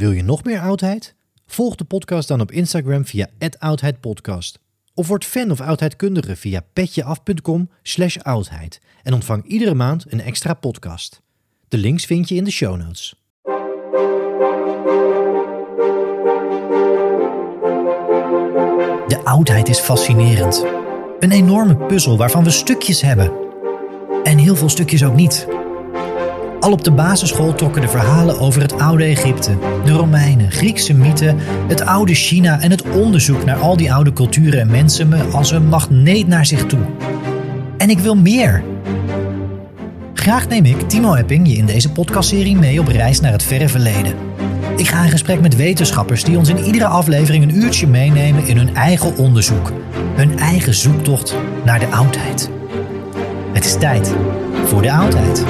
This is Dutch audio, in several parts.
Wil je nog meer oudheid? Volg de podcast dan op Instagram via oudheidpodcast. Of word fan of oudheidkundige via petjeaf.com slash oudheid. En ontvang iedere maand een extra podcast. De links vind je in de show notes. De oudheid is fascinerend. Een enorme puzzel waarvan we stukjes hebben. En heel veel stukjes ook niet. Al op de basisschool trokken de verhalen over het oude Egypte, de Romeinen, Griekse mythen, het oude China en het onderzoek naar al die oude culturen en mensen me als een magneet naar zich toe. En ik wil meer. Graag neem ik, Timo Epping, je in deze podcastserie mee op reis naar het verre verleden. Ik ga in gesprek met wetenschappers die ons in iedere aflevering een uurtje meenemen in hun eigen onderzoek, hun eigen zoektocht naar de oudheid. Het is tijd voor de oudheid.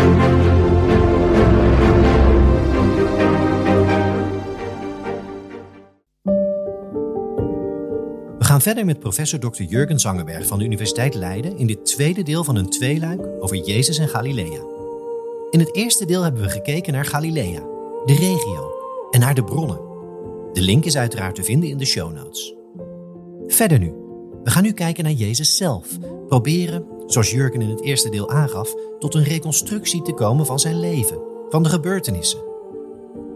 Gaan verder met professor Dr. Jurgen Zangenberg van de Universiteit Leiden in dit tweede deel van een tweeluik over Jezus en Galilea. In het eerste deel hebben we gekeken naar Galilea, de regio en naar de bronnen. De link is uiteraard te vinden in de show notes. Verder nu. We gaan nu kijken naar Jezus zelf. Proberen, zoals Jurgen in het eerste deel aangaf, tot een reconstructie te komen van zijn leven, van de gebeurtenissen.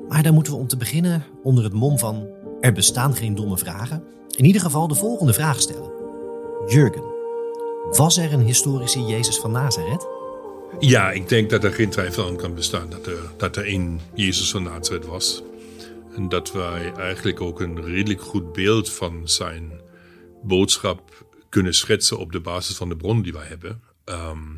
Maar dan moeten we om te beginnen onder het mom van er bestaan geen domme vragen, in ieder geval de volgende vraag stellen. Jurgen, was er een historische Jezus van Nazareth? Ja, ik denk dat er geen twijfel aan kan bestaan dat er, dat er één Jezus van Nazareth was. En dat wij eigenlijk ook een redelijk goed beeld van zijn boodschap kunnen schetsen op de basis van de bronnen die wij hebben. Ehm,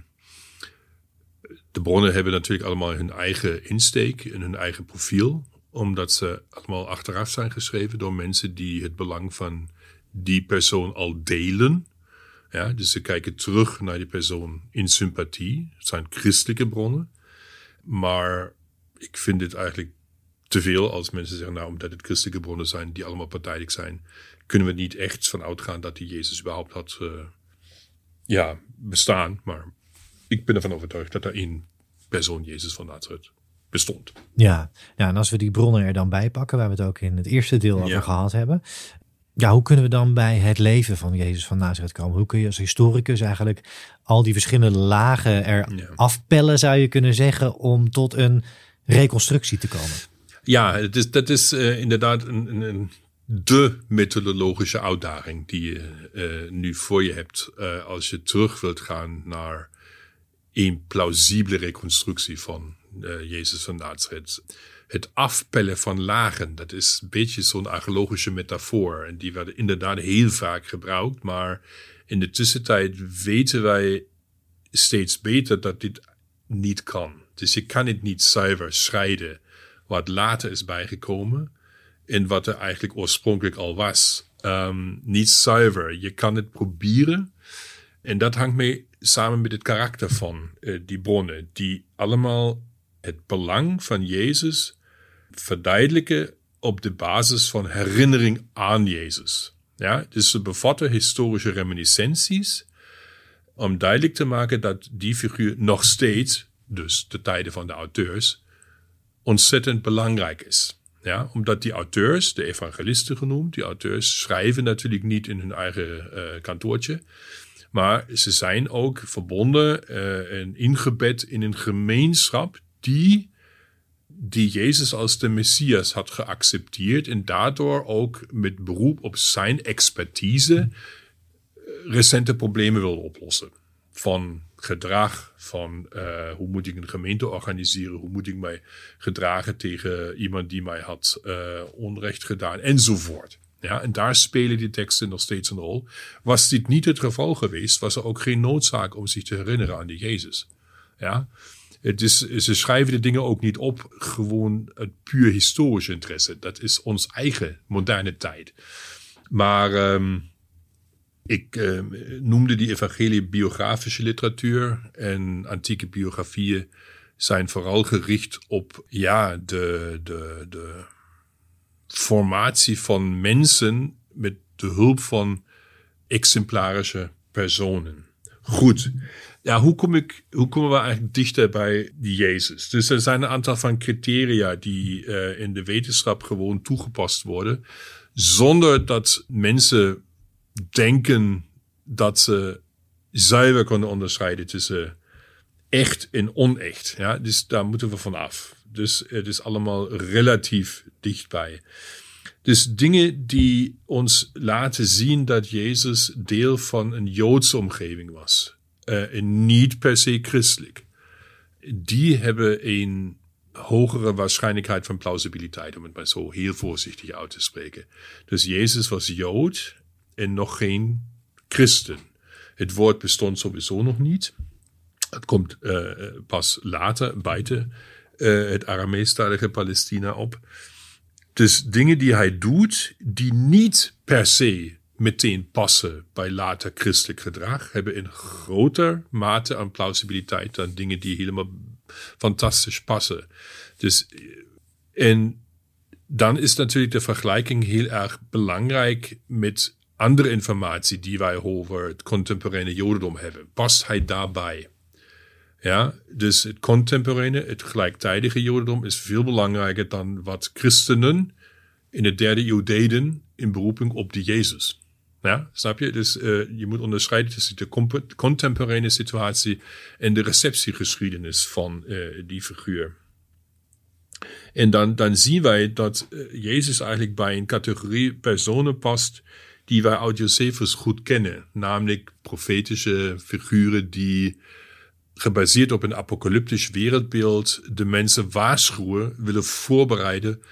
de bronnen hebben natuurlijk allemaal hun eigen insteek en hun eigen profiel, omdat ze allemaal achteraf zijn geschreven door mensen die het belang van die persoon al delen. Ja, dus ze kijken terug naar die persoon in sympathie. Het zijn christelijke bronnen. Maar ik vind het eigenlijk te veel als mensen zeggen, nou, omdat het christelijke bronnen zijn die allemaal partijdig zijn, kunnen we niet echt van uitgaan dat die Jezus überhaupt had uh, ja, bestaan. Maar ik ben ervan overtuigd dat er één persoon Jezus van Nazareth bestond. Ja, ja, en als we die bronnen er dan bij pakken, waar we het ook in het eerste deel over gehad hebben. Ja, hoe kunnen we dan bij het leven van Jezus van Nazareth komen? Hoe kun je als historicus eigenlijk al die verschillende lagen er ja. afpellen, zou je kunnen zeggen, om tot een reconstructie te komen? Ja, het is, dat is uh, inderdaad een, een, de methodologische uitdaging die je uh, nu voor je hebt uh, als je terug wilt gaan naar een plausibele reconstructie van Jezus van Nazareth. Het afpellen van lagen, dat is een beetje zo'n archeologische metafoor. En die werden inderdaad heel vaak gebruikt, maar in de tussentijd weten wij steeds beter dat dit niet kan. Dus je kan het niet zuiver scheiden wat later is bijgekomen en wat er eigenlijk oorspronkelijk al was. Um, niet zuiver. Je kan het proberen. En dat hangt mee samen met het karakter van uh, die bronnen, die allemaal het belang van Jezus verduidelijken op de basis van herinnering aan Jezus. Ja, dus ze bevatten historische reminiscenties om duidelijk te maken dat die figuur nog steeds, dus de tijden van de auteurs, ontzettend belangrijk is. Ja, omdat die auteurs, de evangelisten genoemd, die auteurs schrijven natuurlijk niet in hun eigen uh, kantoortje. Maar ze zijn ook verbonden uh, en ingebed in een gemeenschap die, die Jezus als de Messias had geaccepteerd en daardoor ook met beroep op zijn expertise eh, recente problemen wil oplossen. Van gedrag van uh, hoe moet ik een gemeente organiseren, hoe moet ik mij gedragen tegen iemand die mij had uh, onrecht gedaan enzovoort. Ja, en daar spelen die teksten nog steeds een rol. Was dit niet het geval geweest, was er ook geen noodzaak om zich te herinneren aan die Jezus. Ja, het is, ze schrijven de dingen ook niet op, gewoon het puur historisch interesse. Dat is ons eigen moderne tijd. Maar um, ik uh, noemde die evangelie biografische literatuur en antieke biografieën zijn vooral gericht op ja, de, de, de formatie van mensen met de hulp van exemplarische personen. Goed. Ja, hoe, kom ik, hoe komen we eigenlijk dichter bij Jezus? Dus er zijn een aantal van criteria die uh, in de wetenschap gewoon toegepast worden, zonder dat mensen denken dat ze zuiver kunnen onderscheiden tussen echt en onecht. Ja, dus daar moeten we vanaf. Dus het is allemaal relatief dichtbij. Dus dingen die ons laten zien dat Jezus deel van een Joodse omgeving was. Uh, en niet per se christelijk. Die hebben een hogere waarschijnlijkheid van plausibiliteit, om het maar zo heel voorzichtig uit te spreken. Dus Jezus was Jood en nog geen christen. Het woord bestond sowieso nog niet. Het komt uh, pas later buiten uh, het Arameestalige Palestina op. Dus dingen die hij doet, die niet per se meteen passen bij later christelijk gedrag, hebben in groter mate aan plausibiliteit dan dingen die helemaal fantastisch passen. Dus, en dan is natuurlijk de vergelijking heel erg belangrijk met andere informatie die wij over het contemporaine Jodendom hebben. Past hij daarbij? Ja, dus het contemporaine, het gelijktijdige Jodendom is veel belangrijker dan wat christenen in de derde eeuw deden in beroeping op die Jezus. Ja, snap je? Dus uh, je moet onderscheiden tussen de contemporaine situatie en de receptiegeschiedenis van uh, die figuur. En dan, dan zien wij dat uh, Jezus eigenlijk bij een categorie personen past die wij uit Josephus goed kennen. Namelijk profetische figuren die gebaseerd op een apocalyptisch wereldbeeld de mensen waarschuwen, willen voorbereiden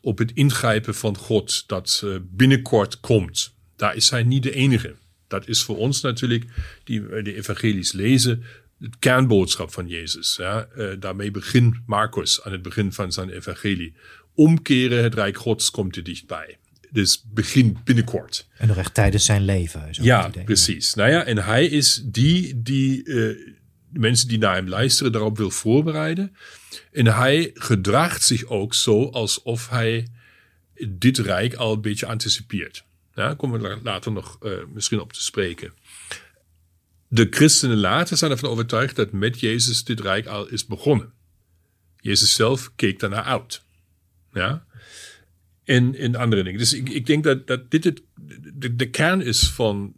op het ingrijpen van God dat binnenkort komt daar is hij niet de enige. Dat is voor ons natuurlijk, die de evangelies lezen, het kernboodschap van Jezus. Ja? Uh, daarmee begint Marcus aan het begin van zijn evangelie. Omkeren, het Rijk Gods komt er dichtbij. Dus begin binnenkort. En nog echt tijdens zijn leven. Ja, precies. Nou ja, en hij is die die uh, mensen die naar hem luisteren daarop wil voorbereiden. En hij gedraagt zich ook zo alsof hij dit rijk al een beetje anticipeert. Daar komen we later nog uh, misschien op te spreken. De christenen later zijn ervan overtuigd dat met Jezus dit rijk al is begonnen. Jezus zelf keek daarnaar uit. Ja? En, in andere dingen. Dus ik, ik denk dat, dat dit het, de, de kern is van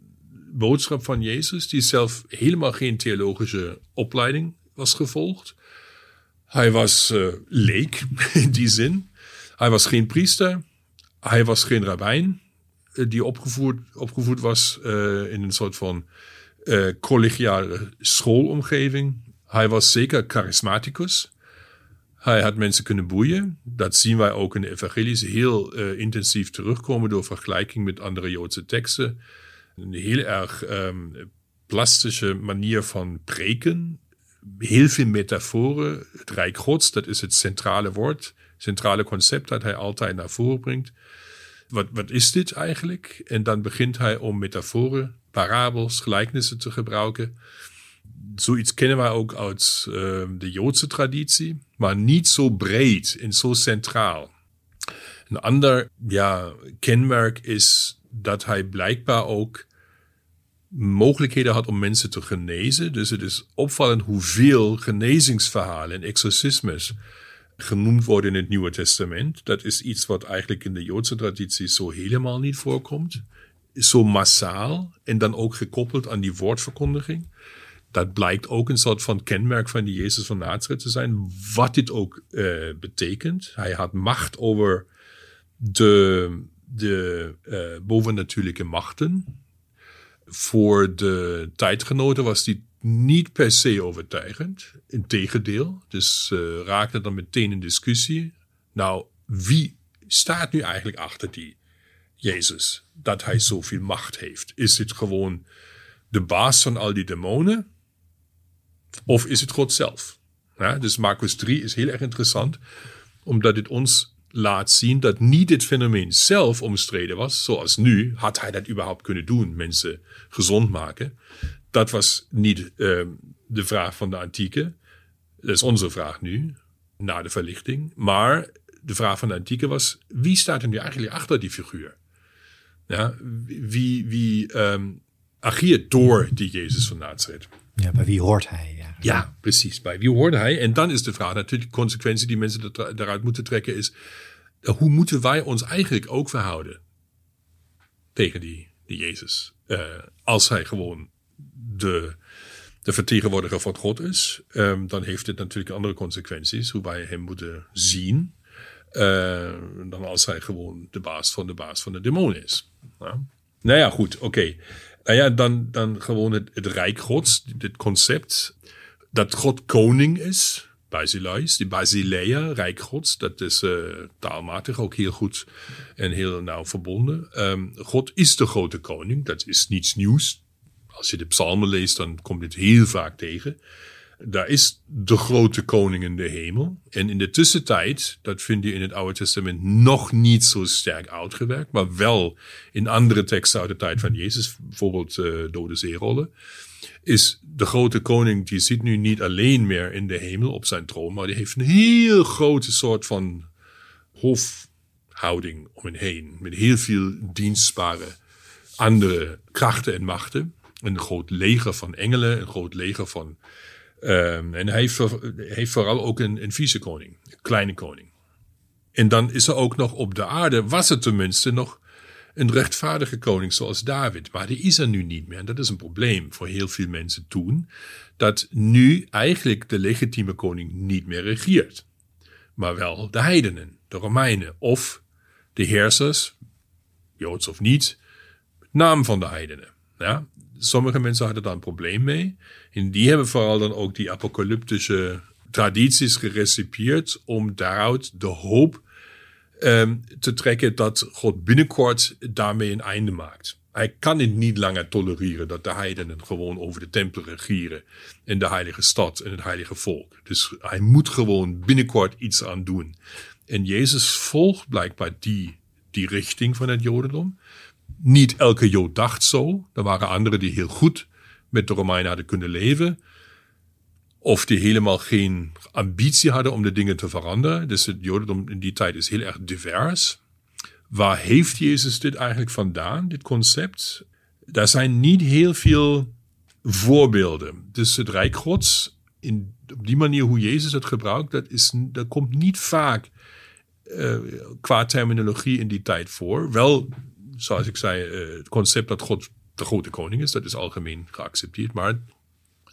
boodschap van Jezus, die zelf helemaal geen theologische opleiding was gevolgd. Hij was uh, leek in die zin. Hij was geen priester. Hij was geen rabbijn. Eh, die opgevoed, opgevoed was uh, in een soort van collegiale schoolomgeving. Hij was zeker charismaticus. Hij had mensen kunnen boeien. Dat zien wij ook in de evangelies heel intensief terugkomen door vergelijking met andere Joodse teksten. Een heel erg um, plastische manier van preken. Heel veel metaforen. Het Rijk Gods, dat is het centrale woord, centrale concept dat hij altijd naar voren brengt wat, wat is dit eigenlijk? En dan begint hij om metaforen, parabels, gelijkenissen te gebruiken. Zoiets kennen wij ook uit uh, de Joodse traditie, maar niet zo breed en zo centraal. Een ander ja, kenmerk is dat hij blijkbaar ook mogelijkheden had om mensen te genezen. Dus het is opvallend hoeveel genezingsverhalen en exorcismes genoemd worden in het Nieuwe Testament. Dat is iets wat eigenlijk in de Joodse traditie zo helemaal niet voorkomt. Zo massaal en dan ook gekoppeld aan die woordverkondiging. Dat blijkt ook een soort van kenmerk van die Jezus van Nazareth te zijn. Wat dit ook uh, betekent. Hij had macht over de, de uh, bovennatuurlijke machten. Voor de tijdgenoten was die niet per se overtuigend. Integendeel. Dus uh, raakte dan meteen in discussie. Nou, wie staat nu eigenlijk achter die Jezus? Dat hij zoveel macht heeft. Is het gewoon de baas van al die demonen? Of is het God zelf? Dus Marcus 3 is heel erg interessant, omdat het ons laat zien dat niet het fenomeen zelf omstreden was, zoals nu, had hij dat überhaupt kunnen doen, mensen gezond maken dat was niet uh, de vraag van de antieke. Dat is onze vraag nu, na de verlichting. Maar de vraag van de antieke was: wie staat er nu eigenlijk achter die figuur? Ja, wie, wie um, agiert door die Jezus van Nazareth. Ja, bij wie hoort hij? Ja, precies. Bij wie hoort hij? En dan is de vraag natuurlijk, de consequentie die mensen daaruit moeten trekken is, hoe moeten wij ons eigenlijk ook verhouden tegen die, die Jezus? Uh, als hij gewoon de, de vertegenwoordiger van God is, um, dan heeft dit natuurlijk andere consequenties, hoe wij hem moeten zien, uh, dan als hij gewoon de baas van de baas van de demon is. Ja? Nou ja, goed, oké. Nou ja, dan, dan gewoon het, het Rijk Gods, dit concept dat God koning is, Basileus, die Basileia, Rijk Gods, dat is uh, taalmatig ook heel goed en heel nauw verbonden. Um, God is de grote koning, dat is niets nieuws. Als je de psalmen leest, dan komt dit heel vaak tegen. Daar is de grote koning in de hemel. En in de tussentijd, dat vind je in het Oude Testament nog niet zo sterk uitgewerkt, maar wel in andere teksten uit de tijd van Jezus, bijvoorbeeld uh, Dode Zeerollen, is de grote koning, die zit nu niet alleen meer in de hemel op zijn troon, maar die heeft een heel grote soort van hofhouding om hem heen, met heel veel dienstbare andere krachten en machten. Een groot leger van engelen, een groot leger van Um, en hij heeft, heeft, vooral ook een, een vice-koning, een kleine koning. En dan is er ook nog op de aarde, was er tenminste nog een rechtvaardige koning zoals David. Maar die is er nu niet meer. En dat is een probleem voor heel veel mensen toen. Dat nu eigenlijk de legitieme koning niet meer regeert. Maar wel de heidenen, de Romeinen of de heersers, joods of niet, naam van de heidenen. Ja? Sommige mensen hadden daar een probleem mee. En die hebben vooral dan ook die apocalyptische tradities gerecipieerd om daaruit de hoop um, te trekken dat God binnenkort daarmee een einde maakt. Hij kan het niet langer tolereren dat de heidenen gewoon over de tempel regeren in de heilige stad en het heilige volk. Dus hij moet gewoon binnenkort iets aan doen. En Jezus volgt blijkbaar die, die richting van het Jodendom. Niet elke Jood dacht zo. Er waren anderen die heel goed met de Romeinen hadden kunnen leven. Of die helemaal geen ambitie hadden om de dingen te veranderen. Dus het Jodendom in die tijd is heel erg divers. Waar heeft Jezus dit eigenlijk vandaan, dit concept? Daar zijn niet heel veel voorbeelden. Dus het Rijk Gods, in, op die manier hoe Jezus het gebruikt, dat, is, dat komt niet vaak uh, qua terminologie in die tijd voor. Wel, zoals ik zei, uh, het concept dat God de grote koning is, dat is algemeen geaccepteerd. Maar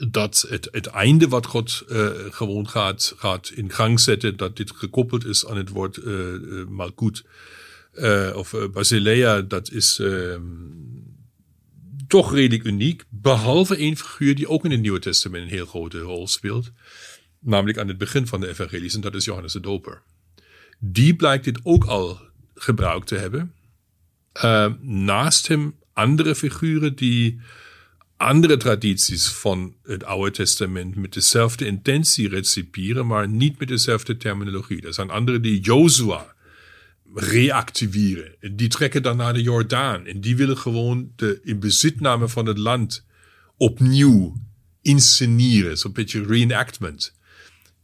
dat het, het einde wat God uh, gewoon gaat, gaat in gang zetten, dat dit gekoppeld is aan het woord uh, uh, Malkut of Basilea, dat is ehm, toch redelijk uniek. Behalve één figuur die ook in het Nieuwe Testament een heel grote rol speelt. Namelijk aan het begin van de evangelies, en dat is Johannes de Doper. Die blijkt dit ook al gebruikt te hebben. naast hem andere figuren die andere tradities van het Oude Testament met dezelfde intentie recipieren, maar niet met dezelfde terminologie. Er zijn anderen die Jozua reactiveren. Die trekken dan naar de Jordaan en die willen gewoon de inbezitname van het land opnieuw insceneren. Zo'n beetje reenactment.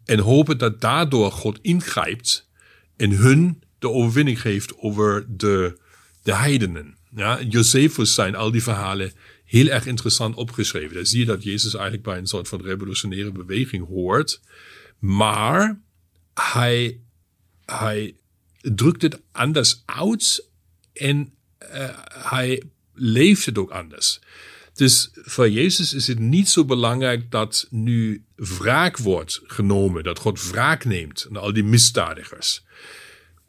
En hopen dat daardoor God ingrijpt en hun de overwinning geeft over de, de heidenen. Ja, Josephus zijn al die verhalen heel erg interessant opgeschreven. Daar zie je dat Jezus eigenlijk bij een soort van revolutionaire beweging hoort. Maar hij, hij drukt het anders uit en uh, hij leeft het ook anders. Dus voor Jezus is het niet zo belangrijk dat nu wraak wordt genomen, dat God wraak neemt aan al die misdadigers.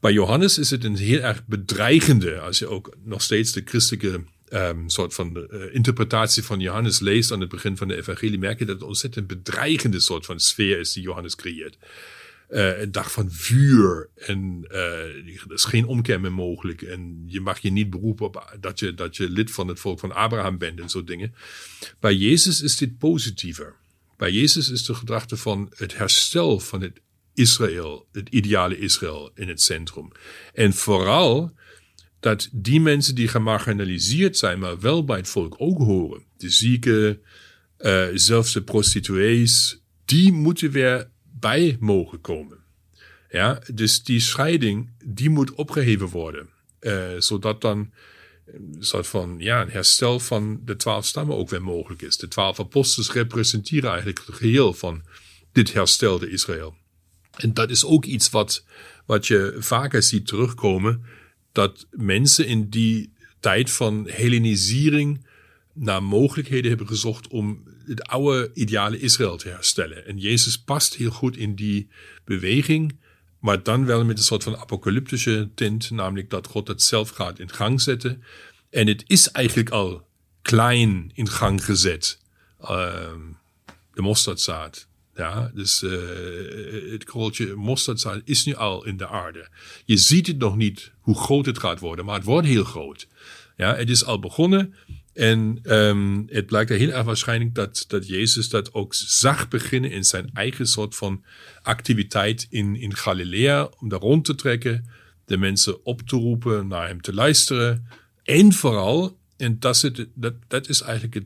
Bij Johannes is het een heel erg bedreigende, als je ook nog steeds de christelijke um, soort van uh, interpretatie van Johannes leest aan het begin van de evangelie, merk je dat het een ontzettend bedreigende soort van sfeer is die Johannes creëert. Uh, een dag van vuur en uh, er is geen omkeer meer mogelijk en je mag je niet beroepen op dat je, dat je lid van het volk van Abraham bent en zo dingen. Bij Jezus is dit positiever. Bij Jezus is de gedachte van het herstel van het Israël, het ideale Israël in het centrum. En vooral dat die mensen die gemarginaliseerd zijn, maar wel bij het volk ook horen, de zieken, uh, zelfs de prostituees, die moeten weer bij mogen komen. Ja, dus die scheiding, die moet opgeheven worden. Uh, zodat dan een soort van ja, een herstel van de twaalf stammen ook weer mogelijk is. De twaalf apostels representeren eigenlijk het geheel van dit herstelde Israël. En dat is ook iets wat, wat je vaker ziet terugkomen, dat mensen in die tijd van Hellenisering naar mogelijkheden hebben gezocht om het oude ideale Israël te herstellen. En Jezus past heel goed in die beweging, maar dan wel met een soort van apocalyptische tint, namelijk dat God het zelf gaat in gang zetten. En het is eigenlijk al klein in gang gezet. Uh, de mosterdzaad. Ja, dus uh, het korreltje mosterdzaad is nu al in de aarde. Je ziet het nog niet hoe groot het gaat worden, maar het wordt heel groot. Ja, het is al begonnen. En um, het blijkt heel erg waarschijnlijk dat, dat Jezus dat ook zag beginnen in zijn eigen soort van activiteit in, in Galilea. Om daar rond te trekken, de mensen op te roepen, naar hem te luisteren. En vooral, en dat, is, dat, is eigenlijk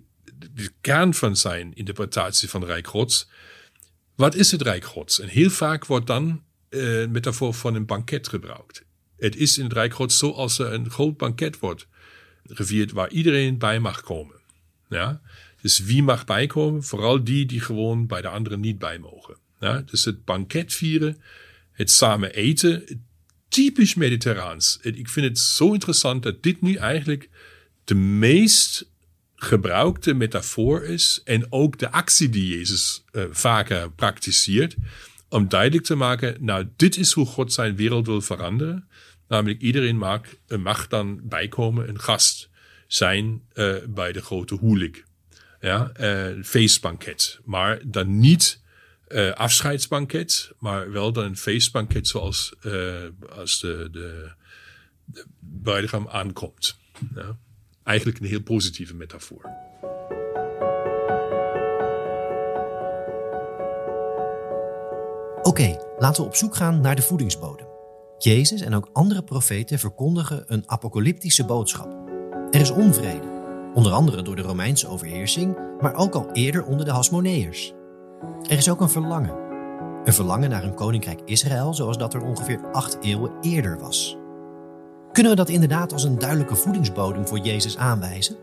de kern van zijn interpretatie van Rijk Gods. Wat is het Rijk? En heel vaak wordt dan uh, metafoor van een banket gebruikt. Het is in het Rijk zoals er een groot banket wordt gevierd waar iedereen bij mag komen. Ja? Dus wie mag bijkomen? Vooral die die gewoon bij de anderen niet bij mogen. Ja? Dus het banket vieren, het samen eten, typisch mediterraans. Ik vind het zo interessant dat dit nu eigenlijk de meest gebruikte metafoor is en ook de actie die Jezus uh, vaker praktiseert, om duidelijk te maken, nou, dit is hoe God zijn wereld wil veranderen. Namelijk iedereen mag, eh, mag dan bijkomen, een gast zijn uh, bij de grote huwelijk. Ja, feestbanket. Maar dan niet afscheidsbanket, maar wel dan een feestbanket zoals als de, de, de bruidegom aankomt. Ja. Eigenlijk een heel positieve metafoor. Oké, laten we op zoek gaan naar de voedingsbodem. Jezus en ook andere profeten verkondigen een apocalyptische boodschap. Er is onvrede, onder andere door de Romeinse overheersing, maar ook al eerder onder de Hasmoneërs. Er is ook een verlangen. Een verlangen naar een koninkrijk Israël zoals dat er ongeveer acht eeuwen eerder was. Kunnen we dat inderdaad als een duidelijke voedingsbodem voor Jezus aanwijzen?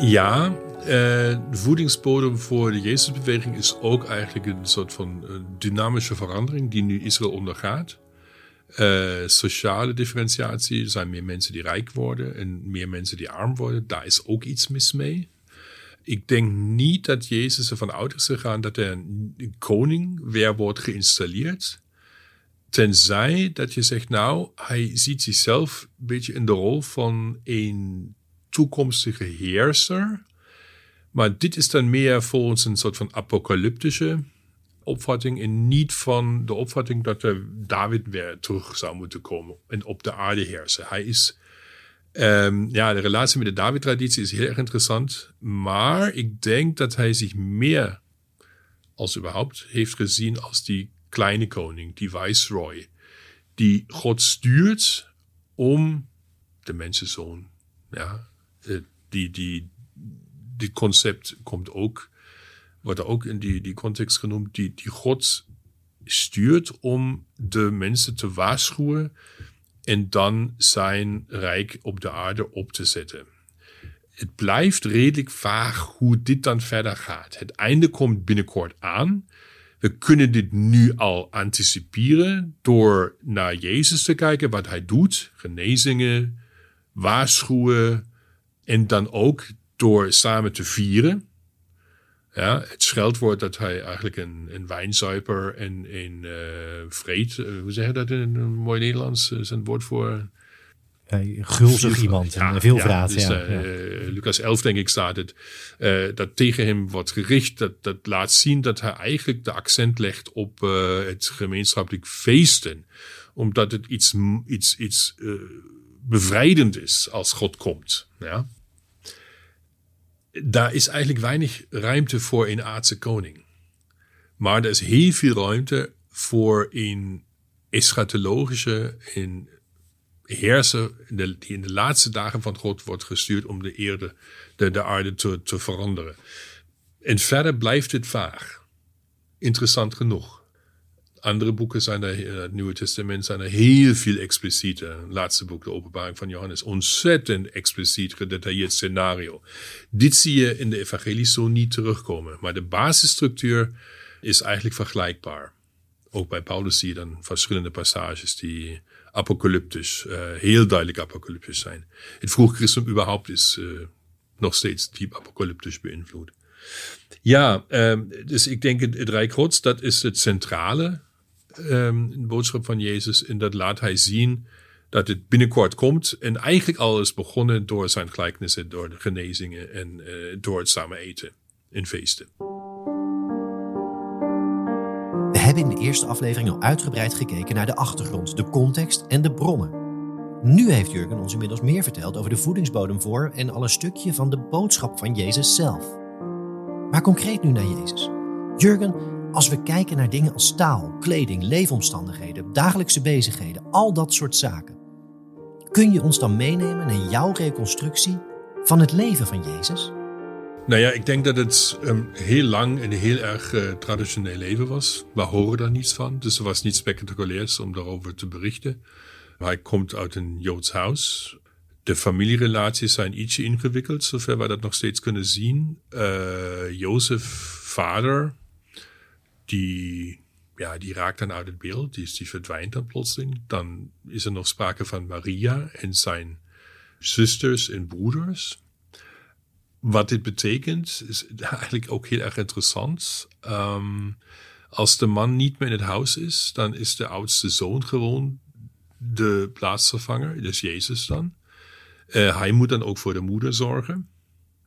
Ja, uh, de voedingsbodem voor de Jezusbeweging is ook eigenlijk een soort van uh, dynamische verandering die nu Israël ondergaat. Uh, sociale differentiatie, er zijn meer mensen die rijk worden en meer mensen die arm worden. Daar is ook iets mis mee. Ik denk niet dat Jezus ervan uit is gegaan dat er een koning weer wordt geïnstalleerd. Tenzij dat je zegt, nou, hij ziet zichzelf een beetje in de rol van een toekomstige heerser. Maar dit is dan meer volgens een soort van apocalyptische opvatting en niet van de opvatting dat er David weer terug zou moeten komen en op de aarde heersen. Hij is, um, ja, de relatie met de David-traditie is heel erg interessant, maar ik denk dat hij zich meer als überhaupt heeft gezien als die kleine koning, die viceroy, die God stuurt om de mensenzoon. Ja, die, die, dit concept komt ook wordt ook in die, die context genoemd, die, die God stuurt om de mensen te waarschuwen en dan zijn rijk op de aarde op te zetten. Het blijft redelijk vaag hoe dit dan verder gaat. Het einde komt binnenkort aan. We kunnen dit nu al anticiperen door naar Jezus te kijken, wat hij doet. Genezingen, waarschuwen en dan ook door samen te vieren. Ja, het scheldwoord dat hij eigenlijk een, een wijnzuiper en een uh, vreed, uh, hoe zeg je dat in een mooi Nederlands, uh, is een woord voor... Uh, gulzig veel, iemand, ja, veel vraat. Dus, ja, ja. Lucas 11 denk ik staat het, dat tegen hem wordt gericht, dat, dat laat zien dat hij eigenlijk de accent legt op het gemeenschappelijk feesten. Omdat het iets, iets, iets bevrijdend is als God komt. Ja daar is eigenlijk weinig ruimte voor een aardse koning. Maar er is heel veel ruimte voor een eschatologische, een heerser die in de laatste dagen van God wordt gestuurd om de, eerde, de, de aarde te, veranderen. En verder blijft het vaag. Interessant genoeg. Andere boeken zijn er, eh, het Nieuwe Testament zijn er heel veel explicieter. Het laatste boek, de Openbaring van Johannes, ontzettend expliciet gedetailleerd scenario. Dit zie je in de evangelies zo niet terugkomen. Maar de basisstructuur is eigenlijk vergelijkbaar. Ook bij Paulus zie je dan verschillende passages die apocalyptisch, uh, heel duidelijk apocalyptisch zijn. Het vroeg überhaupt is uh, nog steeds diep apocalyptisch beïnvloed. Ja, um, dus ik denk het, Rijk Gods, dat is het centrale um, boodschap van Jezus. En dat laat hij zien dat het binnenkort komt. En eigenlijk alles begonnen door zijn gelijkenissen, door de genezingen en uh, door het samen eten in feesten. In de eerste aflevering al uitgebreid gekeken naar de achtergrond, de context en de bronnen. Nu heeft Jurgen ons inmiddels meer verteld over de voedingsbodem voor en al een stukje van de boodschap van Jezus zelf. Maar concreet nu naar Jezus. Jurgen, als we kijken naar dingen als taal, kleding, leefomstandigheden, dagelijkse bezigheden, al dat soort zaken. Kun je ons dan meenemen naar jouw reconstructie van het leven van Jezus? Nou ja, ik denk dat het um, heel lang een heel erg uh, traditioneel leven was. We horen daar niets van, dus er was niets spectaculairs om daarover te berichten. Hij komt uit een Joods huis. De familierelaties zijn ietsje ingewikkeld, zover we dat nog steeds kunnen zien. Uh, Jozef, vader, die, ja, die raakt dan uit het beeld, die, die verdwijnt dan plotseling. Dan is er nog sprake van Maria en zijn zusters en broeders. Wat dit betekent, is eigenlijk ook heel erg interessant. Um, als de man niet meer in het huis is, dan is de oudste zoon gewoon de plaatsvervanger, dus Jezus dan. Uh, hij moet dan ook voor de moeder zorgen.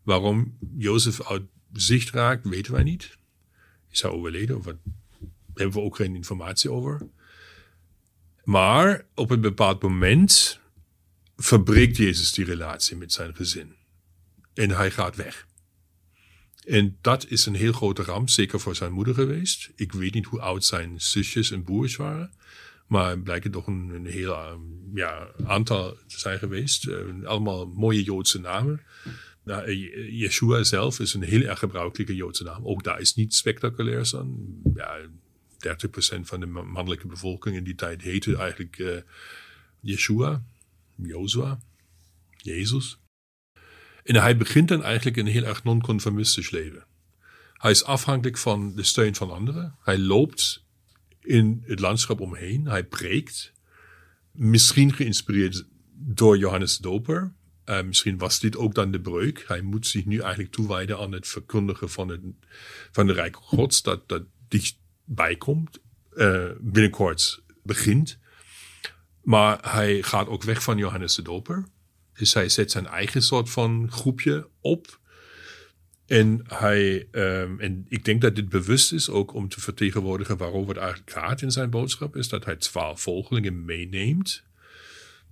Waarom Jozef uit zicht raakt, weten wij niet. Hij zou overleden, of daar hebben we ook geen informatie over. Maar op een bepaald moment verbreekt Jezus die relatie met zijn gezin. En hij gaat weg. En dat is een heel grote ramp, zeker voor zijn moeder geweest. Ik weet niet hoe oud zijn zusjes en broers waren. Maar blijkt toch een, heel ja, aantal te zijn geweest. Uh, allemaal mooie Joodse namen. Nou, Yeshua zelf is een heel erg gebruikelijke Joodse naam. Ook daar is niet spectaculair aan. Ja, 30% van de mannelijke bevolking in die tijd heette eigenlijk uh, Yeshua, Jezus. En hij begint dan eigenlijk een heel erg non-conformistisch leven. Hij is afhankelijk van de steun van anderen. Hij loopt in het landschap omheen. Hij preekt. Misschien geïnspireerd door Johannes de Doper. Uh, misschien was dit ook dan de breuk. Hij moet zich nu eigenlijk toewijden aan het verkondigen van, het, van de Rijk Gods, dat, dat dichtbij komt, uh, binnenkort begint. Maar hij gaat ook weg van Johannes de Doper. Dus hij zet zijn eigen soort van groepje op. En, hij, um, en ik denk dat dit bewust is ook om te vertegenwoordigen waarover het eigenlijk gaat in zijn boodschap. Is dat hij twaalf volgelingen meeneemt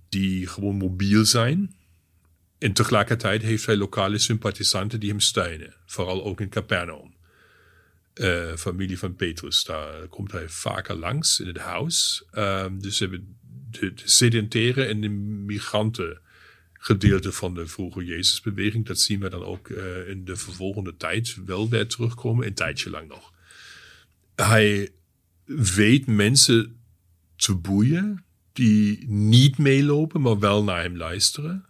die gewoon mobiel zijn. En tegelijkertijd heeft hij lokale sympathisanten die hem steunen. Vooral ook in Capernaum. Uh, familie van Petrus, daar komt hij vaker langs in het huis. Um, dus hebben de, de sedentaire en de migranten gedeelte van de vroege Jezusbeweging. Dat zien we dan ook uh, in de vervolgende tijd wel weer terugkomen, een tijdje lang nog. Hij weet mensen te boeien die niet meelopen, maar wel naar hem luisteren.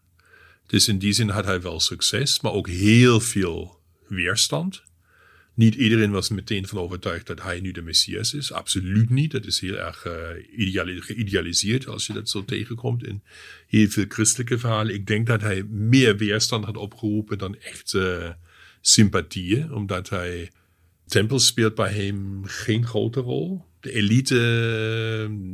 Dus in die zin had hij wel succes, maar ook heel veel weerstand. Niet iedereen was meteen van overtuigd dat hij nu de Messias is. Absoluut niet. Dat is heel erg uh, geïdealiseerd als je dat zo tegenkomt in heel veel christelijke verhalen. Ik denk dat hij meer weerstand had opgeroepen dan echt uh, sympathieën, omdat hij tempel speelt bij hem geen grote rol. De elite,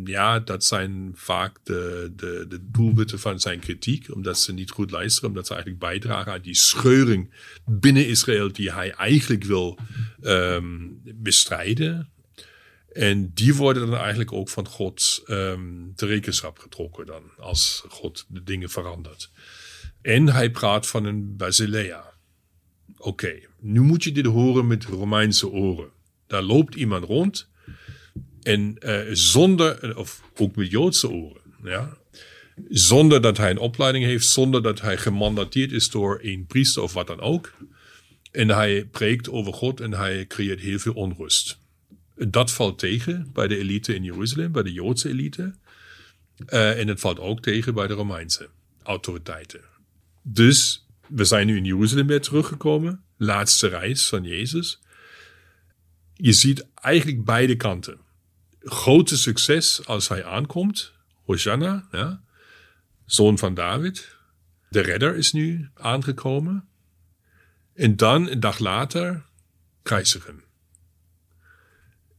ja, dat zijn vaak de, de, de doelwitten van zijn kritiek, omdat ze niet goed luisteren, omdat ze eigenlijk bijdragen aan die scheuring binnen Israël die hij eigenlijk wil um, bestrijden. En die worden dan eigenlijk ook van God um, de rekenschap getrokken dan, als God de dingen verandert. En hij praat van een Basilea. Oké, nu moet je dit horen met Romeinse oren. Daar loopt iemand rond en uh, zonder, of ook met Joodse oren, ja, zonder dat hij een opleiding heeft, zonder dat hij gemandateerd is door een priester of wat dan ook. En hij preekt over God en hij creëert heel veel onrust. Dat valt tegen bij de elite in Jeruzalem, bij de Joodse elite. Uh, en het valt ook tegen bij de Romeinse autoriteiten. Dus we zijn nu in Jeruzalem weer teruggekomen. Laatste reis van Jezus. Je ziet eigenlijk beide kanten. Grote succes als hij aankomt. Hosanna, ja. zoon van David. De redder is nu aangekomen. En dan, een dag later, krijzigen.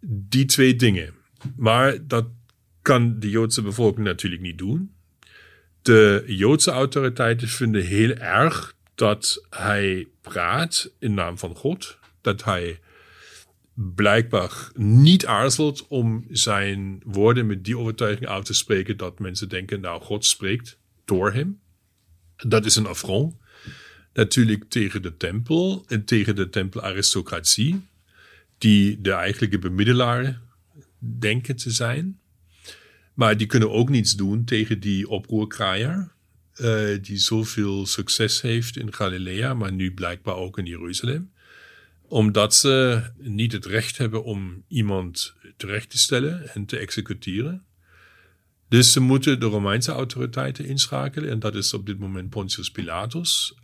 Die twee dingen. Maar dat kan de Joodse bevolking natuurlijk niet doen. De Joodse autoriteiten vinden heel erg dat hij praat in naam van God. Dat hij blijkbaar niet aarzelt om zijn woorden met die overtuiging uit te spreken dat mensen denken, nou, God spreekt door hem. Dat is een affront. Natuurlijk tegen de tempel en tegen de tempelaristocratie, die de eigenlijke bemiddelaar denken te zijn. Maar die kunnen ook niets doen tegen die oproerkraaier, uh, die zoveel succes heeft in Galilea, maar nu blijkbaar ook in Jeruzalem. Omdat ze niet het recht hebben om iemand terecht te stellen en te executeren. Dus ze moeten de Romeinse autoriteiten inschakelen. En dat is op dit moment Pontius Pilatus.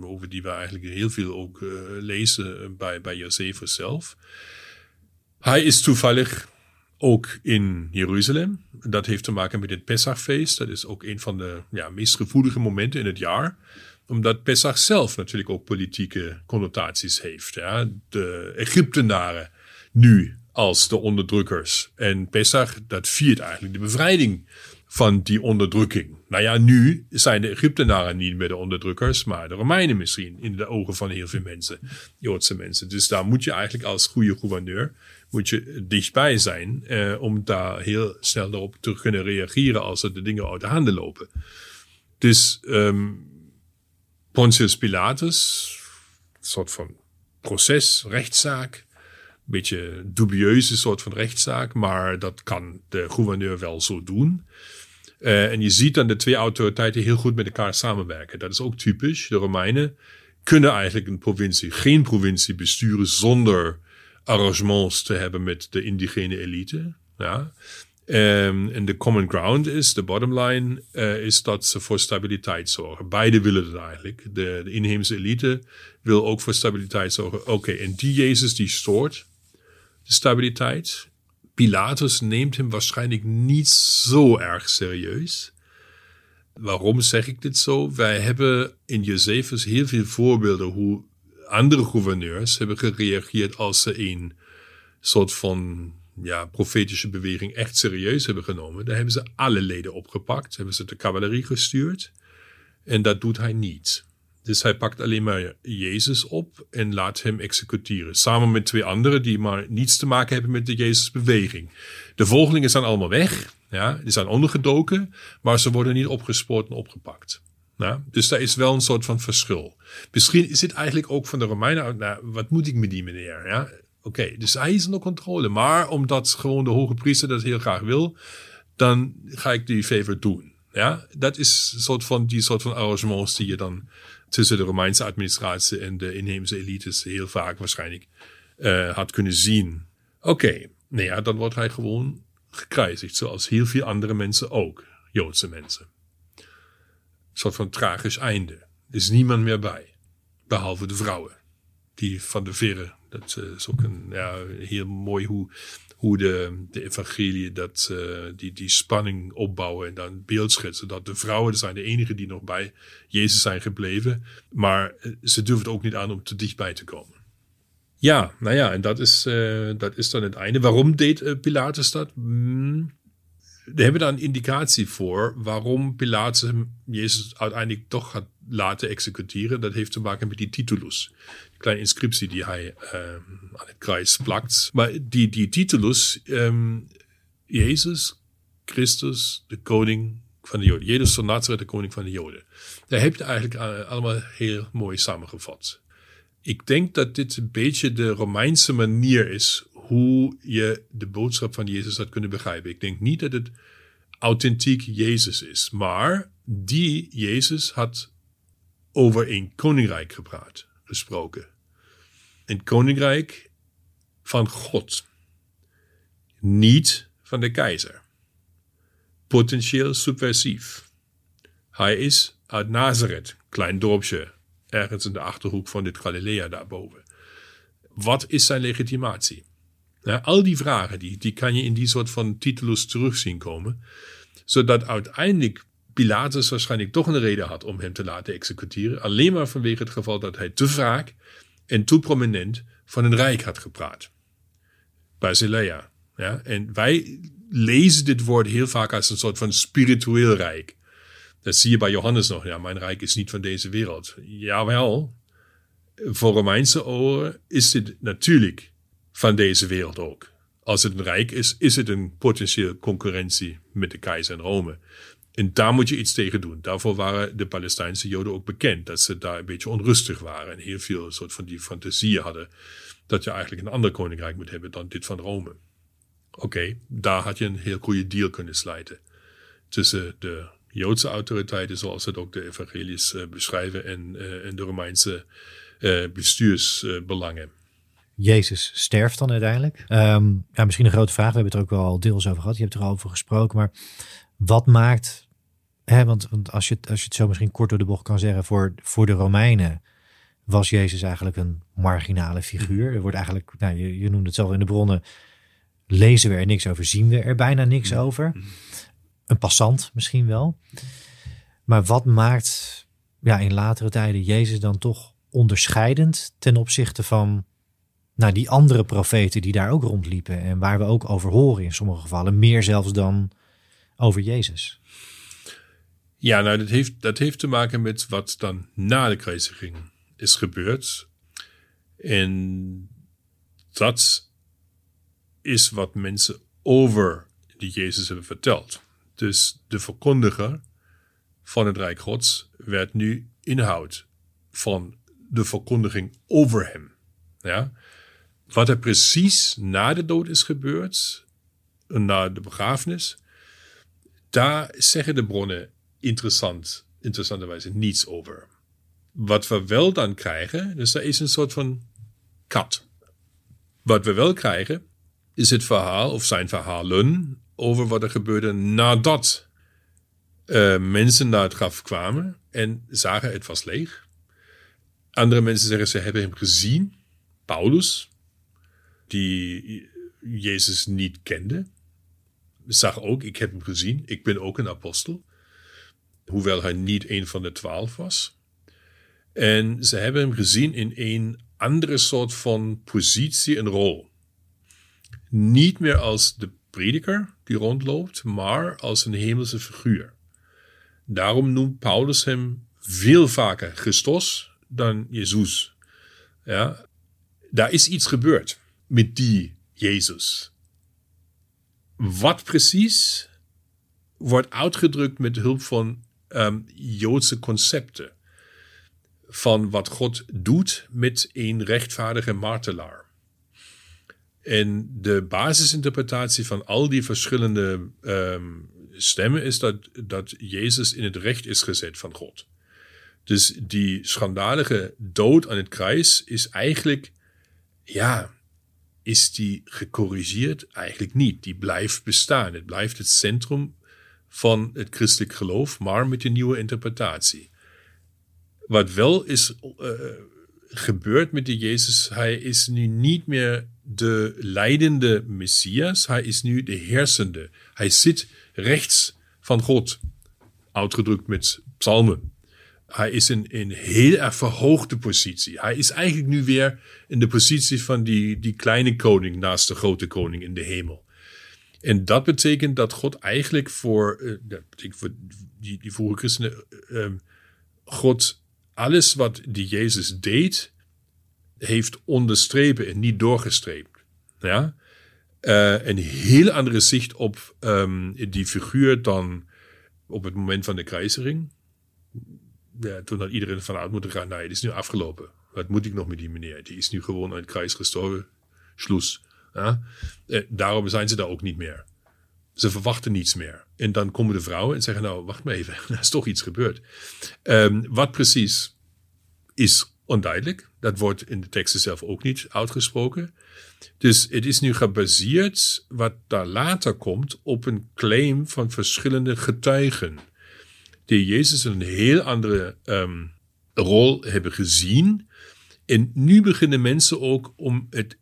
Over die we eigenlijk heel veel ook uh, lezen bij, bij Josephus zelf. Hij is toevallig ook in Jeruzalem. Dat heeft te maken met het Pesachfeest. Dat is ook een van de ja, meest gevoelige momenten in het jaar. Omdat Pesach zelf natuurlijk ook politieke connotaties heeft. Ja. De Egyptenaren nu als de onderdrukkers. En Pesach, dat viert eigenlijk de bevrijding van die onderdrukking. Nou ja, nu zijn de Egyptenaren niet meer de onderdrukkers, maar de Romeinen misschien in de ogen van heel veel mensen, Joodse mensen. Dus daar moet je eigenlijk als goede gouverneur moet je dichtbij zijn eh, om daar heel snel op te kunnen reageren als er de dingen uit de handen lopen. Dus um, Pontius Pilatus, een soort van proces, rechtszaak, een beetje dubieuze soort van rechtszaak, maar dat kan de gouverneur wel zo doen. Uh, en je ziet dan de twee autoriteiten heel goed met elkaar samenwerken. Dat is ook typisch. De Romeinen kunnen eigenlijk een provincie, geen provincie besturen zonder arrangements te hebben met de indigene elite. Ja. Um, en de common ground is, de bottom line, uh, is dat ze voor stabiliteit zorgen. Beide willen het eigenlijk. De, de inheemse elite wil ook voor stabiliteit zorgen. Oké, en die Jezus die stoort de stabiliteit. Pilatus neemt hem waarschijnlijk niet zo erg serieus. Waarom zeg ik dit zo? Wij hebben in Josephus heel veel voorbeelden hoe andere gouverneurs hebben gereageerd als ze een soort van ja, profetische beweging echt serieus hebben genomen. Daar hebben ze alle leden opgepakt, hebben ze de cavalerie gestuurd. En dat doet hij niet. Dus hij pakt alleen maar Jezus op en laat hem executeren. Samen met twee anderen die maar niets te maken hebben met de Jezusbeweging. De volgelingen zijn allemaal weg. Ja, die zijn ondergedoken, maar ze worden niet opgespoord en opgepakt. Nou, dus daar is wel een soort van verschil. Misschien is het eigenlijk ook van de Romeinen, nou, wat moet ik met die meneer? Ja? Oké, dus hij is onder controle. Maar omdat gewoon de hoge priester dat heel graag wil, dan ga ik die favor doen. Ja, dat is een soort van, die soort van arrangements die je dan tussen de Romeinse administratie en de inheemse elites heel vaak waarschijnlijk uh, had kunnen zien. Oké, okay, nou ja, dan wordt hij gewoon gekruisigd, zoals heel veel andere mensen ook, Joodse mensen soort van tragisch einde. Er is niemand meer bij. Behalve de vrouwen. Die van de verre. Dat uh, is ook een, ja, heel mooi hoe, hoe de, de evangelie dat, uh, die, die spanning opbouwen en dan beeldschetsen. Dat de vrouwen zijn de enigen die nog bij Jezus zijn gebleven. Maar uh, ze durven het ook niet aan om te dichtbij te komen. Ja, nou ja, en dat is, dat is dan het einde. Waarom deed Pilatus dat? Hmm we hebben daar een indicatie voor waarom Pilatus Jezus uiteindelijk toch gaat laten executeren. Dat heeft te maken met die titulus. Kleine inscriptie die hij um, aan het kruis plakt. Maar die, die titulus, um, Jezus Christus, de koning van de Joden. Jezus van de koning van de Joden. Daar heb je eigenlijk uh, allemaal heel mooi samengevat. Ik denk dat dit een beetje de Romeinse manier is hoe je de boodschap van Jezus had kunnen begrijpen. Ik denk niet dat het authentiek Jezus is, maar die Jezus had over een koninkrijk gepraat, gesproken. Een koninkrijk van God. niet van de keizer. Potentieel subversief. Hij is uit Nazareth, klein dorpje, ergens in de achterhoek van dit Galilea daarboven. Wat is zijn legitimatie? al die vragen, die, die kan je in die soort van titulus terugzien komen. Zodat uiteindelijk Pilatus waarschijnlijk toch een reden had om hem te laten executeren. Alleen maar vanwege het geval dat hij te vaak en te prominent van een rijk had gepraat. Basilea. Ja? En wij lezen dit woord heel vaak als een soort van spiritueel rijk. Dat zie je bij Johannes nog. Ja, mijn rijk is niet van deze wereld. Jawel, voor Romeinse oren is dit natuurlijk van deze wereld ook. Als het een rijk is, is het een potentieel concurrentie met de keizer in Rome. En daar moet je iets tegen doen. Daarvoor waren de Palestijnse Joden ook bekend. Dat ze daar een beetje onrustig waren. En heel veel soort van die fantasieën hadden. Dat je eigenlijk een ander koninkrijk moet hebben dan dit van Rome. Oké, daar had je een heel goede deal kunnen sluiten. Tussen de Joodse autoriteiten, zoals het ook de evangelies uh, beschrijven, en, uh, en de Romeinse uh, bestuursbelangen. Jezus sterft dan uiteindelijk. Um, ja, misschien een grote vraag. We hebben het er ook wel al deels over gehad. Je hebt er al over gesproken. Maar wat maakt. Hè, want, want als, je, als je het zo misschien kort door de bocht kan zeggen. Voor, voor de Romeinen was Jezus eigenlijk een marginale figuur. Er wordt eigenlijk. Nou, je, je noemde het zelf in de bronnen. Lezen we er niks over, zien we er bijna niks over. Een passant misschien wel. Maar wat maakt ja, in latere tijden Jezus dan toch onderscheidend ten opzichte van nou, die andere profeten die daar ook rondliepen en waar we ook over horen in sommige gevallen, meer zelfs dan over Jezus. Ja, nou, dat heeft, dat heeft te maken met wat dan na de kruisiging is gebeurd. En dat is wat mensen over die Jezus hebben verteld. Dus de verkondiger van het Rijk Gods werd nu inhoud van de verkondiging over hem. Ja? Wat er precies na de dood is gebeurd, na de begrafenis, daar zeggen de bronnen interessant, interessanterwijze niets over. Wat we wel dan krijgen, dus er is een soort van kat. Wat we wel krijgen, is het verhaal of zijn verhalen over wat er gebeurde nadat uh, mensen naar het graf kwamen en zagen het was leeg. Andere mensen zeggen ze hebben hem gezien, Paulus, die Jezus niet kende. Zag ook, ik heb hem gezien, ik ben ook een apostel. Hoewel hij niet een van de twaalf was. En ze hebben hem gezien in een andere soort van positie en rol. Niet meer als de prediker die rondloopt, maar als een hemelse figuur. Daarom noemt Paulus hem veel vaker Christus dan Jezus. Ja, daar is iets gebeurd met die Jezus. Wat precies wordt uitgedrukt met hulp van um, Joodse concepten. Van wat God doet met een rechtvaardige martelaar. En de basisinterpretatie van al die verschillende um, stemmen is dat, dat Jezus in het recht is gezet van God. Dus die schandalige dood aan het kruis is eigenlijk, ja, is die gecorrigeerd? Eigenlijk niet. Die blijft bestaan. Het blijft het centrum van het christelijk geloof, maar met een nieuwe interpretatie. Wat wel is uh, gebeurd met de Jezus, hij is nu niet meer de leidende Messias, hij is nu de heersende. Hij zit rechts van God, uitgedrukt met psalmen. Hij is in een heel erg verhoogde positie. Hij is eigenlijk nu weer in de positie van die, die kleine koning naast de grote koning in de hemel. En dat betekent dat God eigenlijk voor, dat betekent voor die, die vroege christenen, uh, God alles wat die Jezus deed, heeft onderstrepen en niet doorgestreept. Ja? Uh, een heel andere zicht op um, die figuur dan op het moment van de kruising ja, toen had iedereen vanuit moeten gaan, nee, het is nu afgelopen. Wat moet ik nog met die meneer? Die is nu gewoon het kruis gestorven. Schloes. Ja? Eh, daarom zijn ze daar ook niet meer. Ze verwachten niets meer. En dan komen de vrouwen en zeggen, nou, wacht maar even, er is toch iets gebeurd. Um, wat precies is onduidelijk. Dat wordt in de teksten zelf ook niet uitgesproken. Dus het is nu gebaseerd, wat daar later komt, op een claim van verschillende getuigen. Die Jezus een heel andere um, rol hebben gezien. En nu beginnen mensen ook om het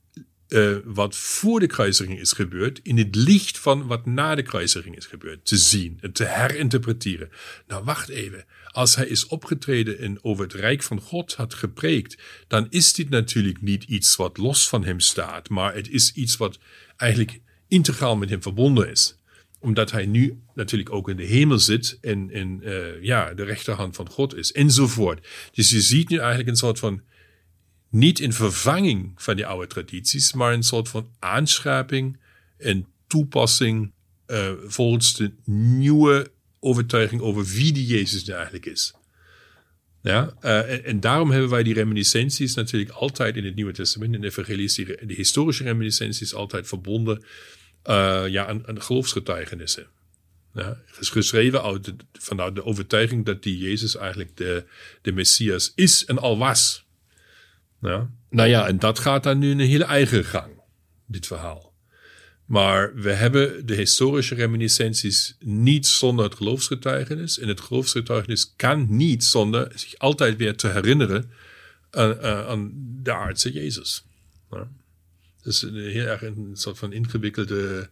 uh, wat voor de kruisiging is gebeurd, in het licht van wat na de kruisiging is gebeurd, te zien en te herinterpreteren. Nou, wacht even. Als hij is opgetreden en over het Rijk van God had gepreekt, dan is dit natuurlijk niet iets wat los van hem staat, maar het is iets wat eigenlijk integraal met hem verbonden is omdat hij nu natuurlijk ook in de hemel zit en, uh, ja, de rechterhand van God is, enzovoort. Dus je ziet nu eigenlijk een soort van niet in vervanging van die oude tradities, maar een soort van aanscherping en toepassing uh, volgens de nieuwe overtuiging over wie die Jezus nu eigenlijk is. Ja, en, en, daarom hebben wij die reminiscenties natuurlijk altijd in het Nieuwe Testament, in de evangelies, die, de historische reminiscenties altijd verbonden uh, ja, aan, geloofsgetuigenissen. Ja, geschreven uit vanuit de overtuiging dat die Jezus eigenlijk de, de Messias is en al was. Ja. Nou ja, en dat gaat dan nu een hele eigen gang, dit verhaal. Maar we hebben de historische reminiscenties niet zonder het geloofsgetuigenis. En het geloofsgetuigenis kan niet zonder zich altijd weer te herinneren aan, aan de aardse Jezus. Ja. Is heel erg een soort van ingewikkelde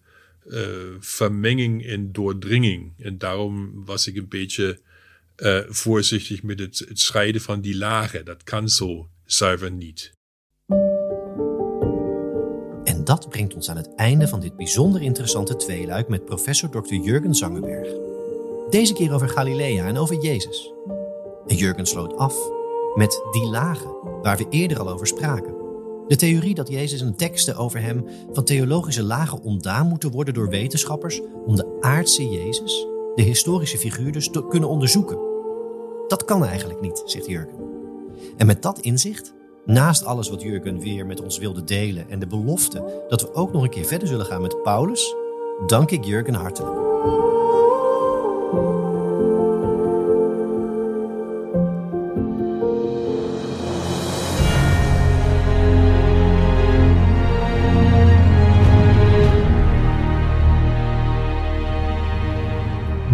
uh, vermenging en doordringing. En daarom was ik een beetje uh, voorzichtig met het, het scheiden van die lagen. Dat kan zo zuiver niet. En dat brengt ons aan het einde van dit bijzonder interessante tweeluik met professor Dr. Jurgen Zangenberg. Deze keer over Galilea en over Jezus. En Jurgen sloot af met die lagen waar we eerder al over spraken. De theorie dat Jezus en teksten over hem van theologische lagen ontdaan moeten worden door wetenschappers om de aardse Jezus, de historische figuur dus, te kunnen onderzoeken. Dat kan eigenlijk niet, zegt Jurgen. En met dat inzicht, naast alles wat Jurgen weer met ons wilde delen en de belofte dat we ook nog een keer verder zullen gaan met Paulus, dank ik Jurgen hartelijk.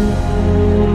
Thank you.